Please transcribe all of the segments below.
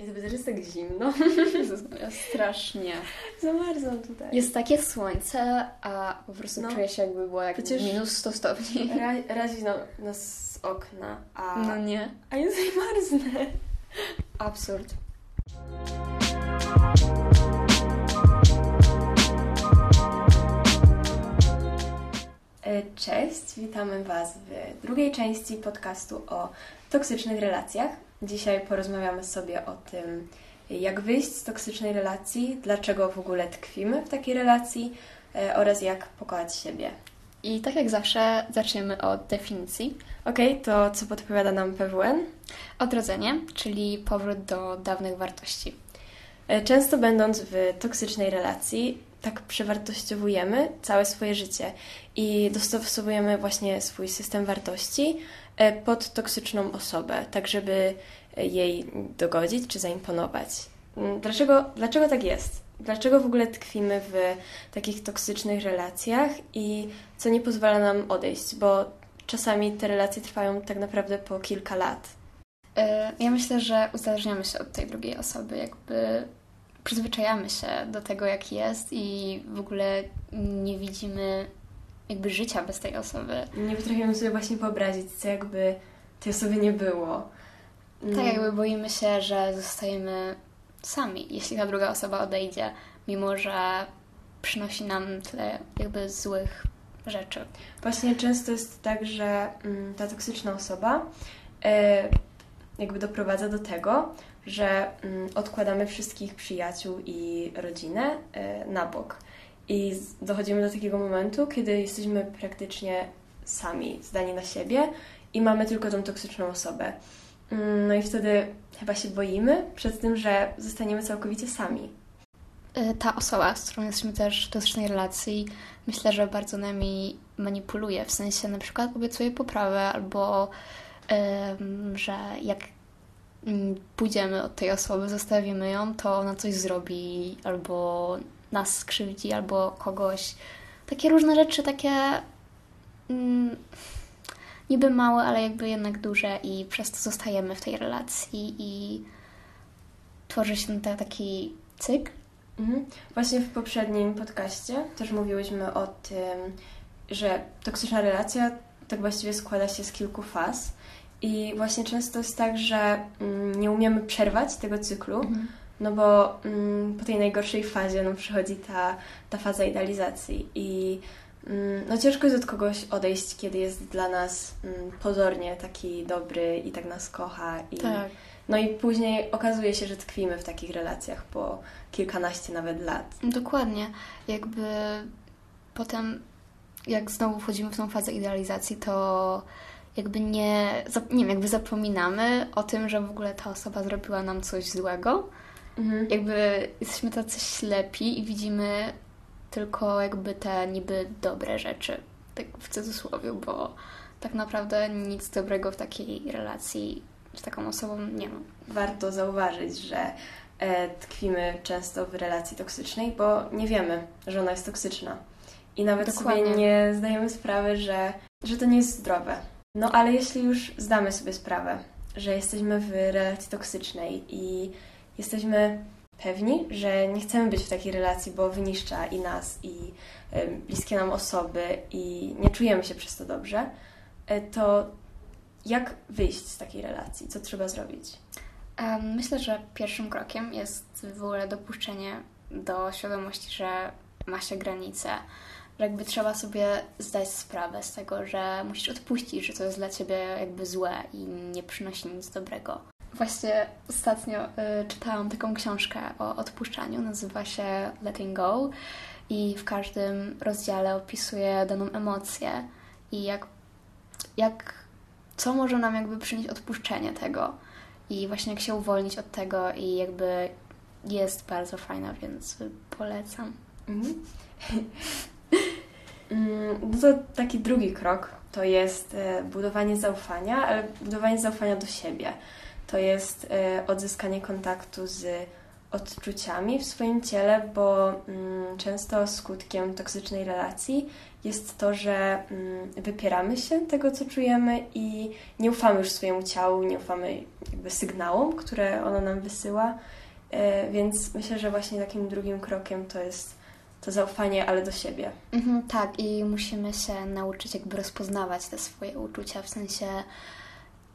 I to też jest tak zimno. Strasznie. Zamarzam tutaj. Jest takie słońce, a po prostu No. czuję się jakby było jak Przecież- minus 100 stopni. Ra- razi na, nas z okna, a, No nie. a ja tutaj marznę. Absurd. E, Cześć, witamy Was w drugiej części podcastu o toksycznych relacjach. Dzisiaj porozmawiamy sobie o tym, jak wyjść z toksycznej relacji, dlaczego w ogóle tkwimy w takiej relacji e, oraz jak pokochać siebie. I tak jak zawsze zaczniemy od definicji. Okej, to co podpowiada nam PWN? Odrodzenie, czyli powrót do dawnych wartości. E, Często będąc w toksycznej relacji, tak przewartościowujemy całe swoje życie i dostosowujemy właśnie swój system wartości pod toksyczną osobę, tak żeby e, jej dogodzić czy zaimponować. Mm, Dlaczego, dlaczego tak jest? Dlaczego w ogóle tkwimy w takich toksycznych relacjach i co nie pozwala nam odejść? Bo czasami te relacje trwają tak naprawdę po kilka lat. E, Ja myślę, że uzależniamy się od tej drugiej osoby, jakby przyzwyczajamy się do tego, jak jest i w ogóle nie widzimy jakby życia bez tej osoby. Nie potrafimy sobie właśnie wyobrazić, co jakby tej osoby nie było. Tak Mm, jakby boimy się, że zostajemy sami, jeśli ta druga osoba odejdzie, mimo że przynosi nam tyle jakby złych rzeczy. Właśnie często jest tak, że mm, ta toksyczna osoba e, jakby doprowadza do tego, że mm, odkładamy wszystkich przyjaciół i rodzinę e, na bok. I dochodzimy do takiego momentu, kiedy jesteśmy praktycznie sami, zdani na siebie i mamy tylko tą toksyczną osobę. Mm, No i wtedy chyba się boimy przed tym, że zostaniemy całkowicie sami. Y, Ta osoba, z którą jesteśmy też w toksycznej relacji, myślę, że bardzo nami manipuluje, w sensie na przykład obiecuje poprawę albo że jak mm, pójdziemy od tej osoby, zostawimy ją, to ona coś zrobi albo nas skrzywdzi, albo kogoś. Takie różne rzeczy, takie mm, niby małe, ale jakby jednak duże i przez to zostajemy w tej relacji i tworzy się ten ta- taki cykl. Mhm. Właśnie w poprzednim podcaście też mówiłyśmy o tym, że toksyczna relacja tak właściwie składa się z kilku faz. I właśnie często jest tak, że mm, nie umiemy przerwać tego cyklu, no bo mm, po tej najgorszej fazie no, przychodzi ta, ta faza idealizacji. I mm, no, ciężko jest od kogoś odejść, kiedy jest dla nas mm, pozornie taki dobry i tak nas kocha. I, Tak. No i później okazuje się, że tkwimy w takich relacjach po kilkanaście nawet lat. Dokładnie. Jakby potem, jak znowu wchodzimy w tą fazę idealizacji, to jakby nie, nie wiem, jakby zapominamy o tym, że w ogóle ta osoba zrobiła nam coś złego. Mhm. Jakby jesteśmy tacy ślepi i widzimy tylko jakby te niby dobre rzeczy. Tak w cudzysłowie, bo tak naprawdę nic dobrego w takiej relacji z taką osobą nie ma. Warto zauważyć, że e, tkwimy często w relacji toksycznej, bo nie wiemy, że ona jest toksyczna. I nawet Dokładnie. sobie nie zdajemy sprawy, że, że to nie jest zdrowe. No ale jeśli już zdamy sobie sprawę, że jesteśmy w relacji toksycznej i jesteśmy pewni, że nie chcemy być w takiej relacji, bo wyniszcza i nas, i bliskie nam osoby, i nie czujemy się przez to dobrze, e, to jak wyjść z takiej relacji? Co trzeba zrobić? Myślę, że pierwszym krokiem jest w ogóle dopuszczenie do świadomości, że ma się granice, że jakby trzeba sobie zdać sprawę z tego, że musisz odpuścić, że to jest dla ciebie jakby złe i nie przynosi nic dobrego. Właśnie ostatnio y, czytałam taką książkę o odpuszczaniu, nazywa się Letting Go i w każdym rozdziale opisuje daną emocję i jak, jak co może nam jakby przynieść odpuszczenie tego. I właśnie jak się uwolnić od tego i jakby jest bardzo fajna, więc polecam. Mhm. Mm, No to taki drugi krok to jest e, budowanie zaufania, ale budowanie zaufania do siebie. To jest e, odzyskanie kontaktu z odczuciami w swoim ciele, bo mm, często skutkiem toksycznej relacji jest to, że mm, wypieramy się tego, co czujemy i nie ufamy już swojemu ciału, nie ufamy jakby sygnałom, które ono nam wysyła. E, więc myślę, że właśnie takim drugim krokiem to jest to zaufanie, ale do siebie. Mhm, tak, i musimy się nauczyć jakby rozpoznawać te swoje uczucia, w sensie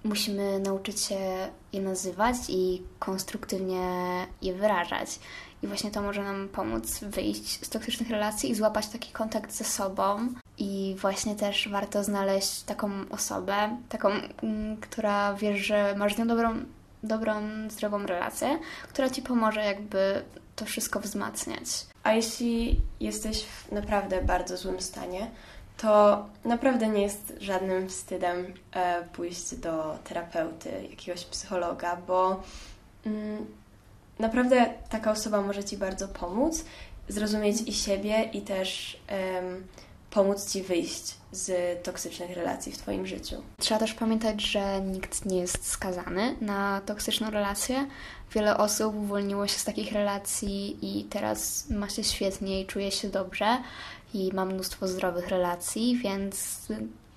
musimy nauczyć się je nazywać i konstruktywnie je wyrażać. I właśnie to może nam pomóc wyjść z toksycznych relacji i złapać taki kontakt ze sobą. I właśnie też warto znaleźć taką osobę, taką, mm, która wiesz, że masz z nią dobrą, dobrą, zdrową relację, która ci pomoże jakby to wszystko wzmacniać. A jeśli jesteś w naprawdę bardzo złym stanie, to naprawdę nie jest żadnym wstydem e, pójść do terapeuty, jakiegoś psychologa, bo mm, naprawdę taka osoba może Ci bardzo pomóc, zrozumieć i siebie, i też pomóc Ci wyjść z toksycznych relacji w Twoim życiu. Trzeba też pamiętać, że nikt nie jest skazany na toksyczną relację. Wiele osób uwolniło się z takich relacji i teraz ma się świetnie i czuje się dobrze i ma mnóstwo zdrowych relacji, więc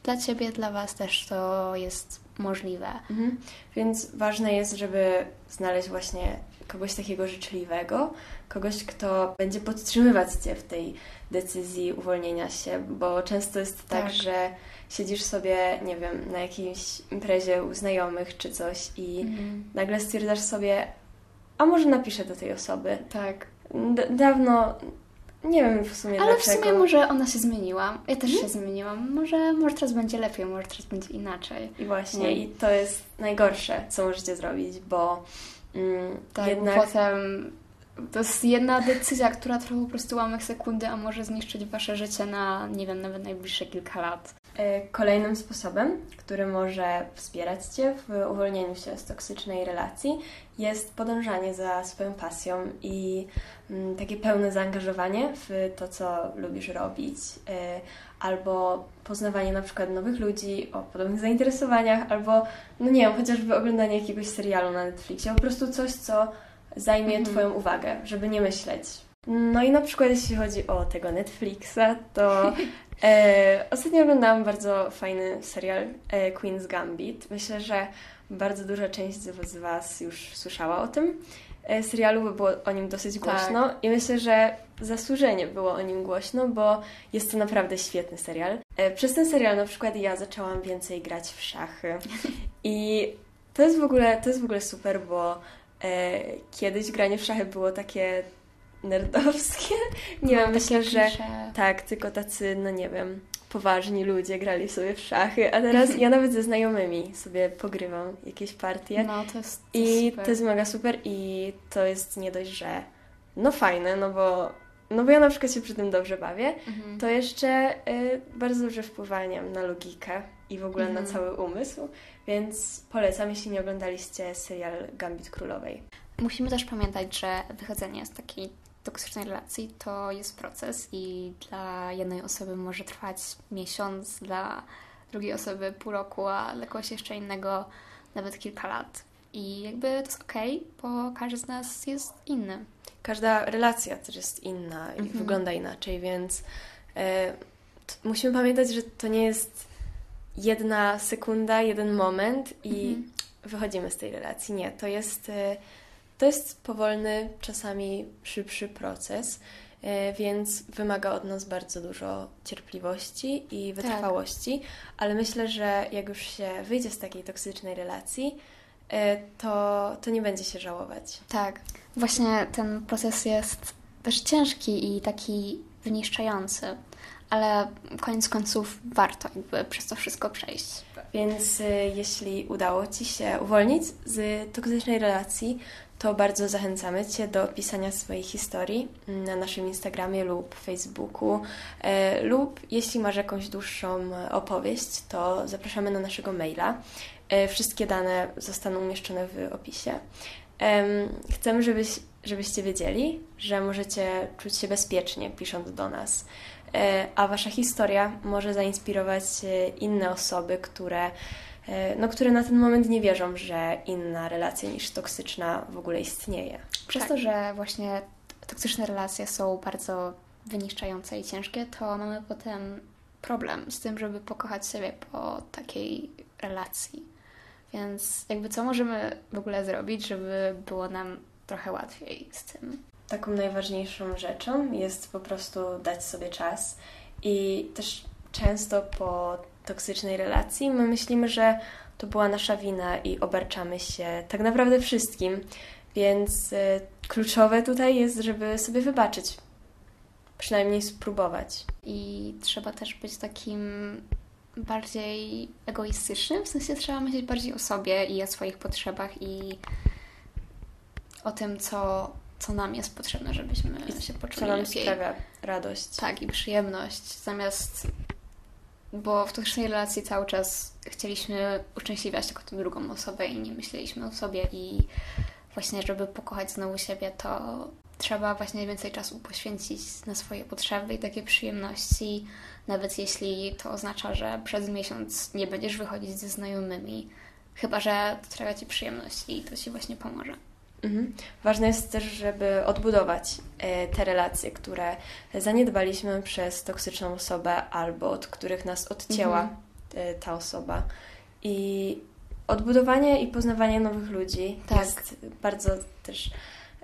dla Ciebie, dla Was też to jest możliwe. Mhm. Więc ważne jest, żeby znaleźć właśnie kogoś takiego życzliwego, kogoś, kto będzie podtrzymywać Cię w tej decyzji uwolnienia się, bo często jest tak, tak, że siedzisz sobie, nie wiem, na jakiejś imprezie u znajomych czy coś i mhm. nagle stwierdzasz sobie, a może napiszę do tej osoby. Tak. D dawno nie wiem w sumie Ale dlaczego. w sumie może ona się zmieniła. Ja też hmm? się zmieniłam. Może, może teraz będzie lepiej, może teraz będzie inaczej. I właśnie, i to jest najgorsze, co możecie zrobić, bo mm, tak, jednak... potem to jest jedna decyzja, która trwa po prostu łamek sekundy, a może zniszczyć Wasze życie na, nie wiem, nawet najbliższe kilka lat. E, kolejnym sposobem, który może wspierać Cię w uwolnieniu się z toksycznej relacji, jest podążanie za swoją pasją i mm, takie pełne zaangażowanie w to, co lubisz robić, e, albo poznawanie na przykład nowych ludzi o podobnych zainteresowaniach, albo, no nie wiem, chociażby oglądanie jakiegoś serialu na Netflixie, po prostu coś, co zajmie mhm. Twoją uwagę, żeby nie myśleć. No i na przykład jeśli chodzi o tego Netflixa, to e, ostatnio oglądałam bardzo fajny serial e, Queen's Gambit. Myślę, że bardzo duża część z Was już słyszała o tym e, serialu, bo było o nim dosyć głośno tak. i myślę, że zasłużenie było o nim głośno, bo jest to naprawdę świetny serial. E, przez ten serial na przykład ja zaczęłam więcej grać w szachy i to jest w ogóle, to jest w ogóle super, bo e, kiedyś granie w szachy było takie nerdowskie. Nie no, myślę, że tak, tylko tacy, no nie wiem, poważni ludzie grali sobie w szachy, a teraz ja nawet ze znajomymi sobie pogrywam jakieś partie. No, to jest to I super. to jest mega super i to jest nie dość, że no fajne, no bo no bo ja na przykład się przy tym dobrze bawię, mhm. to jeszcze y, bardzo dobrze wpływa na logikę i w ogóle mhm. na cały umysł, więc polecam, jeśli nie oglądaliście serial Gambit Królowej. Musimy też pamiętać, że wychodzenie z takiej toksycznej relacji to jest proces i dla jednej osoby może trwać miesiąc, dla drugiej osoby pół roku, a dla kogoś jeszcze innego nawet kilka lat. I jakby to jest okej, okay, bo każdy z nas jest inny. Każda relacja też jest inna i mhm. wygląda inaczej, więc e, musimy pamiętać, że to nie jest jedna sekunda, jeden moment i mhm. wychodzimy z tej relacji. Nie, to jest. E, to jest powolny, czasami szybszy proces, e, więc wymaga od nas bardzo dużo cierpliwości i tak. wytrwałości, tak. ale myślę, że jak już się wyjdzie z takiej toksycznej relacji, e, to, to nie będzie się żałować. Tak. Właśnie ten proces jest też ciężki i taki wyniszczający, ale koniec końców warto jakby przez to wszystko przejść. Więc y, jeśli udało Ci się uwolnić z toksycznej relacji, to bardzo zachęcamy Cię do pisania swojej historii na naszym Instagramie lub Facebooku. E, lub jeśli masz jakąś dłuższą opowieść, to zapraszamy na naszego maila. E, wszystkie dane zostaną umieszczone w opisie. Chcemy, żebyś, żebyście wiedzieli, że możecie czuć się bezpiecznie pisząc do nas, e, a Wasza historia może zainspirować inne osoby, które E, no, które na ten moment nie wierzą, że inna relacja niż toksyczna w ogóle istnieje. Przez Tak. to, że właśnie toksyczne relacje są bardzo wyniszczające i ciężkie, to mamy potem problem z tym, żeby pokochać siebie po takiej relacji. Więc jakby co możemy w ogóle zrobić, żeby było nam trochę łatwiej z tym? Taką najważniejszą rzeczą jest po prostu dać sobie czas i też często po toksycznej relacji my myślimy, że to była nasza wina i obarczamy się tak naprawdę wszystkim, więc y, kluczowe tutaj jest, żeby sobie wybaczyć, przynajmniej spróbować. I trzeba też być takim bardziej egoistycznym, w sensie trzeba myśleć bardziej o sobie i o swoich potrzebach i o tym, co, co nam jest potrzebne, żebyśmy I się Co poczuli nam lepiej. sprawia radość. Tak, i przyjemność, zamiast... Bo w toksycznej relacji cały czas chcieliśmy uszczęśliwiać tylko tę drugą osobę i nie myśleliśmy o sobie. I właśnie, żeby pokochać znowu siebie, to trzeba właśnie więcej czasu poświęcić na swoje potrzeby i takie przyjemności, nawet jeśli to oznacza, że przez miesiąc nie będziesz wychodzić ze znajomymi, chyba że to sprawia Ci przyjemność i to Ci właśnie pomoże. Mhm. Ważne jest też, żeby odbudować e, te relacje, które zaniedbaliśmy przez toksyczną osobę albo od których nas odcięła Mhm. e, ta osoba. I odbudowanie i poznawanie nowych ludzi Tak. jest bardzo też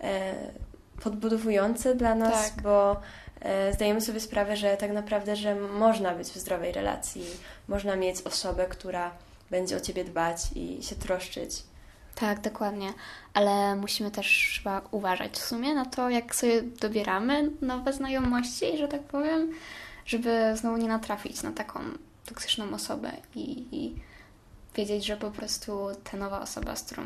e, podbudowujące dla nas, Tak. bo zdajemy sobie sprawę, że tak naprawdę, że można być w zdrowej relacji, można mieć osobę, która będzie o ciebie dbać i się troszczyć. Tak, dokładnie. Ale musimy też chyba uważać w sumie na to, jak sobie dobieramy nowe znajomości, że tak powiem, żeby znowu nie natrafić na taką toksyczną osobę i, i wiedzieć, że po prostu ta nowa osoba, z którą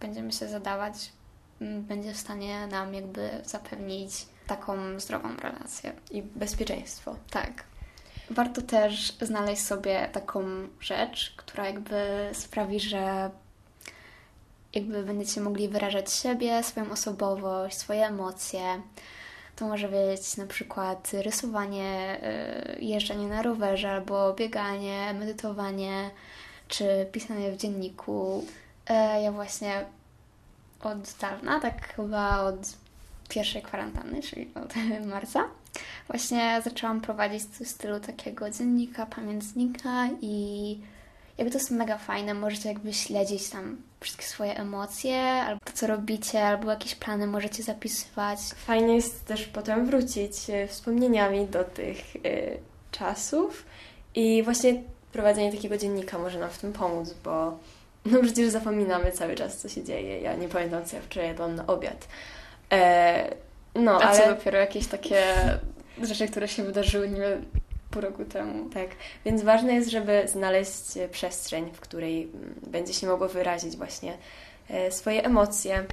będziemy się zadawać, m, będzie w stanie nam jakby zapewnić taką zdrową relację. I bezpieczeństwo. Tak. Warto też znaleźć sobie taką rzecz, która jakby sprawi, że jakby będziecie mogli wyrażać siebie, swoją osobowość, swoje emocje. To może być na przykład rysowanie, y, jeżdżenie na rowerze, albo bieganie, medytowanie, czy pisanie w dzienniku. E, Ja właśnie od dawna, tak chyba od pierwszej kwarantanny, czyli od marca, właśnie zaczęłam prowadzić w stylu takiego dziennika, pamiętnika i jakby to jest mega fajne, możecie jakby śledzić tam wszystkie swoje emocje, albo to, co robicie, albo jakieś plany możecie zapisywać. Fajnie jest też potem wrócić e, wspomnieniami do tych e, czasów i właśnie prowadzenie takiego dziennika może nam w tym pomóc, bo no przecież zapominamy cały czas, co się dzieje. Ja nie pamiętam, co ja wczoraj jadłam na obiad. E, no, A co ale... dopiero jakieś takie rzeczy, które się wydarzyły nie pół roku temu. Tak, więc ważne jest, żeby znaleźć e, przestrzeń, w której mm, będzie się mogło wyrazić właśnie e, swoje emocje.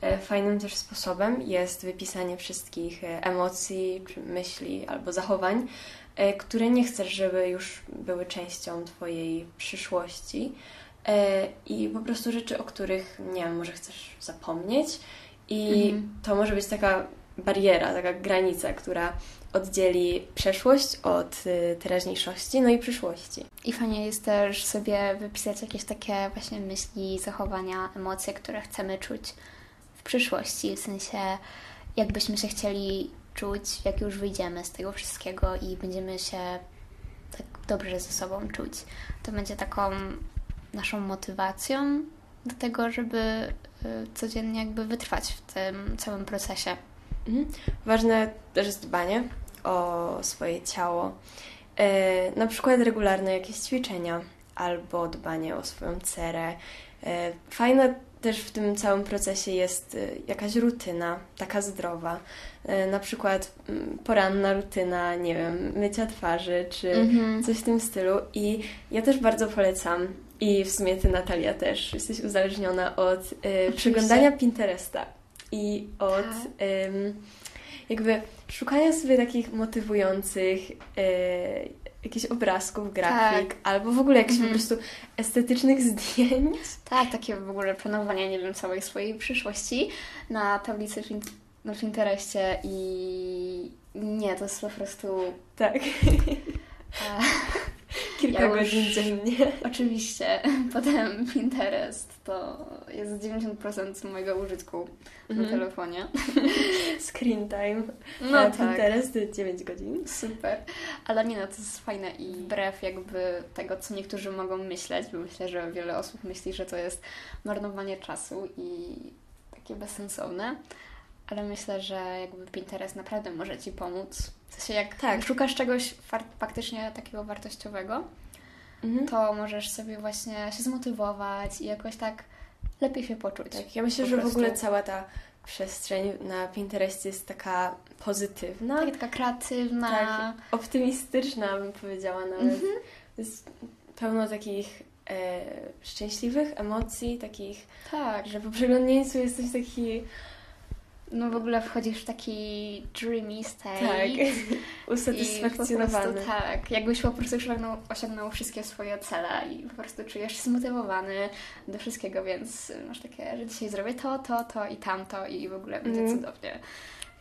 E, Fajnym też sposobem jest wypisanie wszystkich emocji, czy myśli albo zachowań, które nie chcesz, żeby już były częścią Twojej przyszłości i po prostu rzeczy, o których, nie wiem, może chcesz zapomnieć i Mhm. to może być taka bariera, taka granica, która oddzieli przeszłość od y, teraźniejszości, no i przyszłości. I fajnie jest też sobie wypisać jakieś takie właśnie myśli, zachowania, emocje, które chcemy czuć w przyszłości, w sensie jakbyśmy się chcieli czuć, jak już wyjdziemy z tego wszystkiego i będziemy się tak dobrze ze sobą czuć. To będzie taką naszą motywacją do tego, żeby y, codziennie jakby wytrwać w tym całym procesie. Mhm. Ważne też jest dbanie o swoje ciało. E, na przykład regularne jakieś ćwiczenia albo dbanie o swoją cerę. E, fajne też w tym całym procesie jest e, jakaś rutyna, taka zdrowa. Na przykład mm, poranna rutyna, nie wiem, mycia twarzy czy Mhm. coś w tym stylu. I ja też bardzo polecam. I w sumie ty, Natalia, też jesteś uzależniona od y, przeglądania Pinteresta i od Tak. ym, jakby szukania sobie takich motywujących y, jakichś obrazków, grafik, Tak. albo w ogóle jakichś Mhm. po prostu estetycznych zdjęć. Tak, takie w ogóle planowanie, nie wiem, całej swojej przyszłości na tablicy w, in- na Pinterestie i nie, to jest po prostu... Tak. E, Kilka Ja godzin dziennie. Oczywiście, potem Pinterest to jest 90% mojego użytku na Mhm. telefonie. Screen time. No A tak. Pinterest 9 godzin. Super. Ale nie no, to jest fajne i wbrew jakby tego, co niektórzy mogą myśleć, bo myślę, że wiele osób myśli, że to jest marnowanie czasu i takie bezsensowne. Ale myślę, że jakby Pinterest naprawdę może Ci pomóc. W sensie jak Tak. szukasz czegoś faktycznie takiego wartościowego, Mhm. to możesz sobie właśnie się zmotywować i jakoś tak lepiej się poczuć. Tak, ja myślę, Po że w prostu. ogóle cała ta przestrzeń na Pinterestie jest taka pozytywna, Tak, taka kreatywna. Tak. optymistyczna, bym powiedziała nawet. Mhm. Jest pełno takich e, szczęśliwych emocji, takich, tak. że po przeglądnięciu jesteś taki, No w ogóle wchodzisz w taki dreamy state. tak, usatysfakcjonowany. prostu, tak, jakbyś po prostu osiągnął, osiągnął wszystkie swoje cele i po prostu czujesz się zmotywowany do wszystkiego, więc masz takie, że dzisiaj zrobię to, to, to i tamto i w ogóle będzie Mhm. cudownie.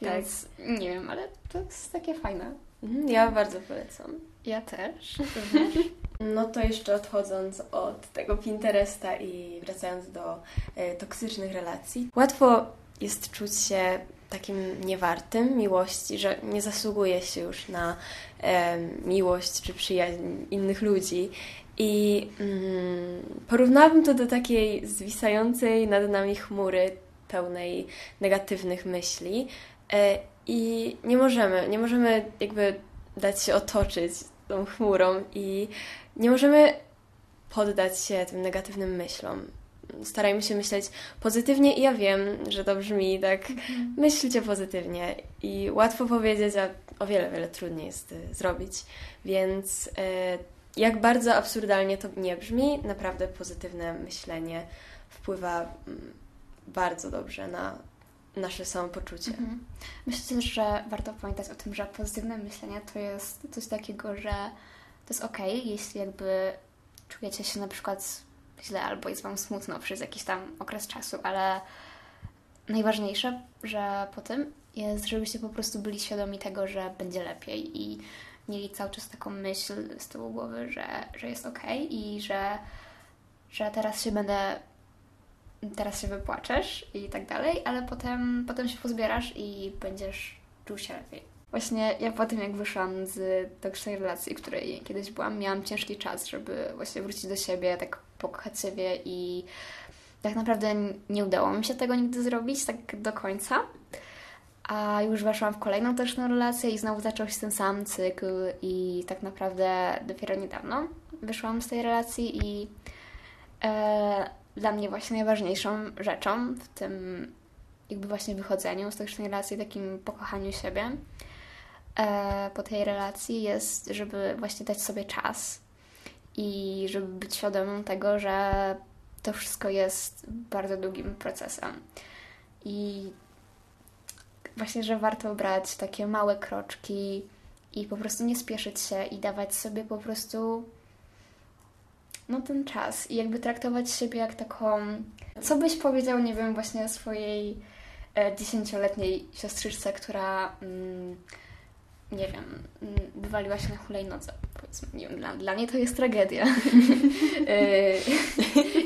Więc nie wiem, ale to jest takie fajne. Mhm, Ja bardzo polecam. Ja też. No to jeszcze odchodząc od tego Pinteresta i wracając do e, toksycznych relacji, łatwo jest czuć się takim niewartym miłości, że nie zasługuje się już na e, miłość czy przyjaźń innych ludzi. I mm, porównałabym to do takiej zwisającej nad nami chmury pełnej negatywnych myśli. E, I nie możemy, nie możemy jakby dać się otoczyć tą chmurą i nie możemy poddać się tym negatywnym myślom. Starajmy się myśleć pozytywnie i ja wiem, że to brzmi tak, myślcie pozytywnie i łatwo powiedzieć, a o wiele, wiele trudniej jest y, zrobić. Więc y, jak bardzo absurdalnie to nie brzmi, naprawdę pozytywne myślenie wpływa mm, bardzo dobrze na nasze samopoczucie. Mhm. Myślę też, że warto pamiętać o tym, że pozytywne myślenie to jest coś takiego, że to jest okej, jeśli jakby czujecie się na przykład źle albo jest Wam smutno przez jakiś tam okres czasu, ale najważniejsze, że po tym jest, żebyście po prostu byli świadomi tego, że będzie lepiej i mieli cały czas taką myśl z tyłu głowy, że, że jest okej i że, że teraz się będę teraz się wypłaczesz i tak dalej, ale potem, potem się pozbierasz i będziesz czuł się lepiej. Właśnie ja po tym, jak wyszłam z toksycznej relacji, w której kiedyś byłam, miałam ciężki czas, żeby właśnie wrócić do siebie, tak pokochać siebie i tak naprawdę nie udało mi się tego nigdy zrobić tak do końca. A już weszłam w kolejną toksyczną relację i znowu zaczął się ten sam cykl i tak naprawdę dopiero niedawno wyszłam z tej relacji i e, dla mnie właśnie najważniejszą rzeczą w tym jakby właśnie wychodzeniu z toksycznej relacji, takim pokochaniu siebie e, po tej relacji jest, żeby właśnie dać sobie czas i żeby być świadomym tego, że to wszystko jest bardzo długim procesem. I właśnie, że warto brać takie małe kroczki i po prostu nie spieszyć się i dawać sobie po prostu no ten czas i jakby traktować siebie jak taką... Co byś powiedział, nie wiem, właśnie swojej e, dziesięcioletniej siostrzyczce, która mm, nie wiem, mm, wywaliła się na hulajnodze, powiedzmy, nie wiem, dla, dla mnie to jest tragedia. E,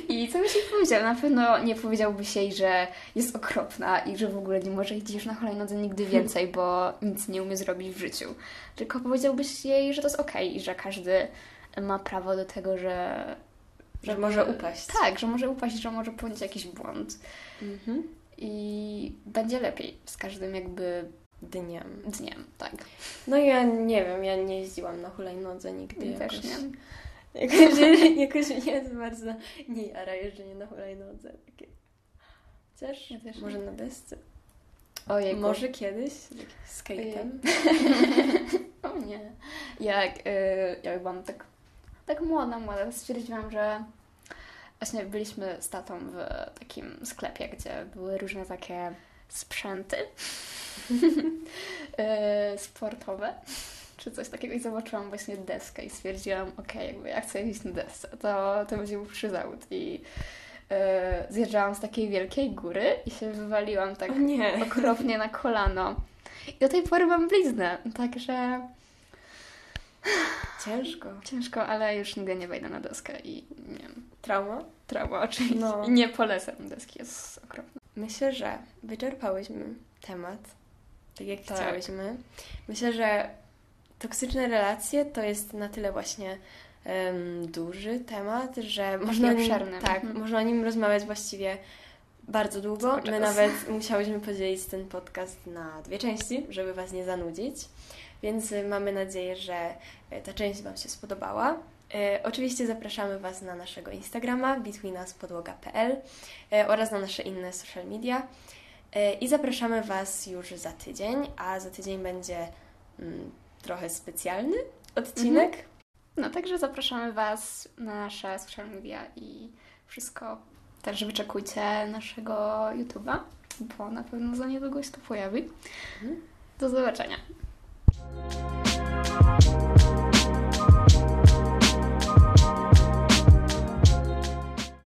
I co byś jej powiedział? Na pewno nie powiedziałbyś jej, że jest okropna i że w ogóle nie może iść już na hulajnodze nigdy więcej, bo nic nie umie zrobić w życiu. Tylko powiedziałbyś jej, że to jest okej i że każdy ma prawo do tego, że... Że może upaść. Tak, że może upaść, że może popełnić jakiś błąd. Mhm. I będzie lepiej z każdym jakby Dniem. dniem, tak. No ja nie wiem, ja nie jeździłam na hulajnodze nigdy Ja jakoś. też nie. Jakoś, jakoś mnie to bardzo nie jara jeżdżenie na hulajnodze. Takie. Chociaż Ja też nie. może na desce. Ojej, Może kiedyś z jakimś skate'em. O nie. Jak, y, jak byłam tak, tak młoda, młoda, stwierdziłam, że właśnie byliśmy z tatą w takim sklepie, gdzie były różne takie sprzęty y, sportowe czy coś takiego i zobaczyłam właśnie deskę i stwierdziłam, okej, jakby ja chcę jeździć na desce, to, to będzie mój przyszły zawód i y, zjeżdżałam z takiej wielkiej góry i się wywaliłam tak okropnie na kolano. I do tej pory mam bliznę, także Ciężko. Ciężko, ale już nigdy nie wejdę na deskę i nie wiem. Trauma? Trauma oczywiście. No. I nie polecam deski, jest okropna. Myślę, że wyczerpałyśmy temat, tak jak Tak. chciałyśmy. Myślę, że toksyczne relacje to jest na tyle właśnie em, duży temat, że można nim, tak, Mhm. można o nim rozmawiać właściwie bardzo długo. Cały My czas. nawet musiałyśmy podzielić ten podcast na dwie części, żeby Was nie zanudzić. Więc y, mamy nadzieję, że y, ta część Wam się spodobała. E, Oczywiście zapraszamy Was na naszego Instagrama betweenuspodłoga.pl e, oraz na nasze inne social media. E, I zapraszamy Was już za tydzień, a za tydzień będzie mm, trochę specjalny odcinek. No także zapraszamy Was na nasze social media i wszystko. Także wyczekujcie naszego YouTube'a, bo na pewno za niedługo się to pojawi. Mhm. Do zobaczenia.